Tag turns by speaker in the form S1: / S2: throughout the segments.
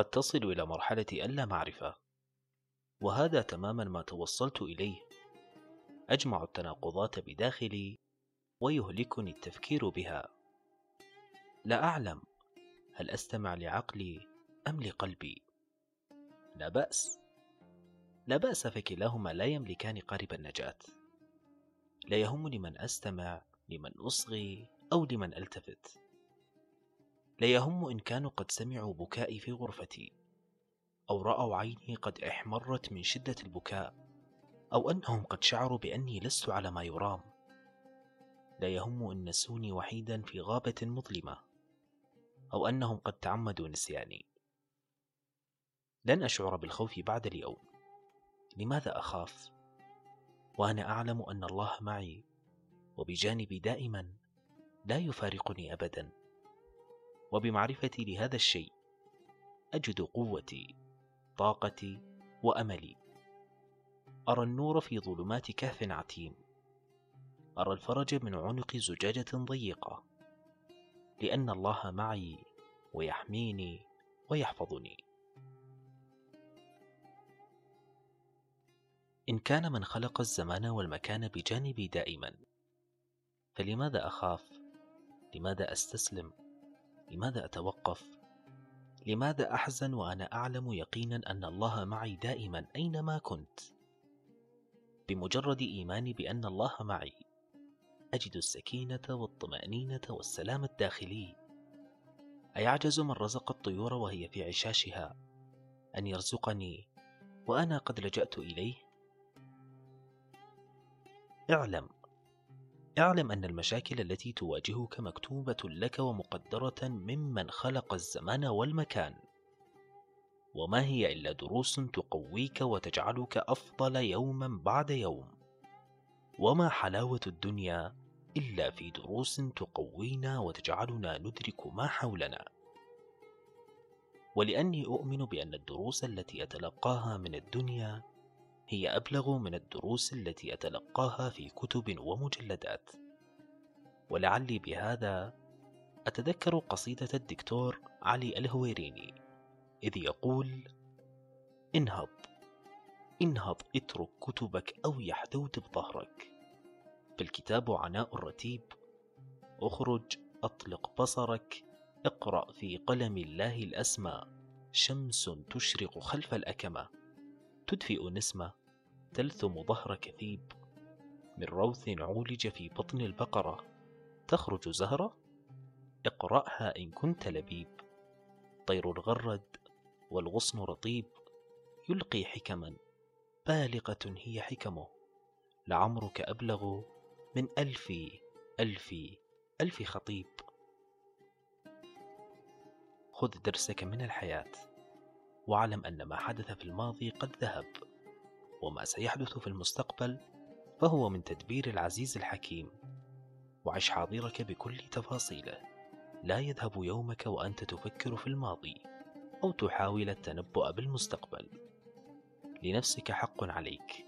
S1: قد تصل إلى مرحلة ألا معرفة. وهذا تماما ما توصلت إليه. أجمع التناقضات بداخلي ويهلكني التفكير بها. لا أعلم هل أستمع لعقلي أم لقلبي. لا بأس. لا بأس فكلاهما لا يملكان قارب النجاة. لا يهمني من أستمع لمن أصغي أو لمن ألتفت. لا يهم إن كانوا قد سمعوا بكائي في غرفتي أو رأوا عيني قد احمرت من شدة البكاء أو أنهم قد شعروا بأني لست على ما يرام. لا يهم إن نسوني وحيدا في غابة مظلمة أو أنهم قد تعمدوا نسياني. لن أشعر بالخوف بعد اليوم. لماذا أخاف؟ وأنا أعلم أن الله معي وبجانبي دائما لا يفارقني أبدا. وبمعرفتي لهذا الشيء أجد قوتي طاقتي وأملي أرى النور في ظلمات كهف عتيم أرى الفرج من عنق زجاجة ضيقة لأن الله معي ويحميني ويحفظني إن كان من خلق الزمان والمكان بجانبي دائما فلماذا أخاف؟ لماذا أستسلم؟ لماذا أتوقف؟ لماذا أحزن وأنا أعلم يقينا أن الله معي دائما أينما كنت؟ بمجرد إيماني بأن الله معي أجد السكينة والطمأنينة والسلام الداخلي أيعجز من رزق الطيور وهي في عشاشها أن يرزقني وأنا قد لجأت إليه؟ اعلم اعلم أن المشاكل التي تواجهك مكتوبة لك ومقدرة ممن خلق الزمان والمكان. وما هي إلا دروس تقويك وتجعلك أفضل يوما بعد يوم. وما حلاوة الدنيا إلا في دروس تقوينا وتجعلنا ندرك ما حولنا. ولأني أؤمن بأن الدروس التي أتلقاها من الدنيا هي أبلغ من الدروس التي أتلقاها في كتب ومجلدات. ولعلي بهذا أتذكر قصيدة الدكتور علي الهويريني إذ يقول انهض انهض اترك كتبك أو يحدوت بظهرك. فالكتاب عناء الرتيب اخرج أطلق بصرك اقرأ في قلم الله الأسمى شمس تشرق خلف الأكمة تدفئ نسمة تلثم ظهر كثيب. من روث عولج في بطن البقرة. تخرج زهرة؟ اقرأها إن كنت لبيب. طير الغرد والغصن رطيب. يلقي حكما. بالغة هي حكمه. لعمرك أبلغ من ألف ألف ألف خطيب. خذ درسك من الحياة. واعلم أن ما حدث في الماضي قد ذهب. وما سيحدث في المستقبل فهو من تدبير العزيز الحكيم. وعش حاضرك بكل تفاصيله. لا يذهب يومك وأنت تفكر في الماضي أو تحاول التنبؤ بالمستقبل. لنفسك حق عليك.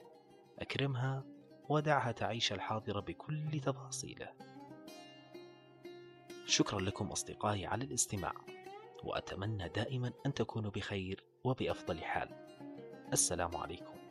S1: أكرمها ودعها تعيش الحاضر بكل تفاصيله. شكرا لكم أصدقائي على الاستماع. وأتمنى دائما أن تكونوا بخير وبأفضل حال. السلام عليكم.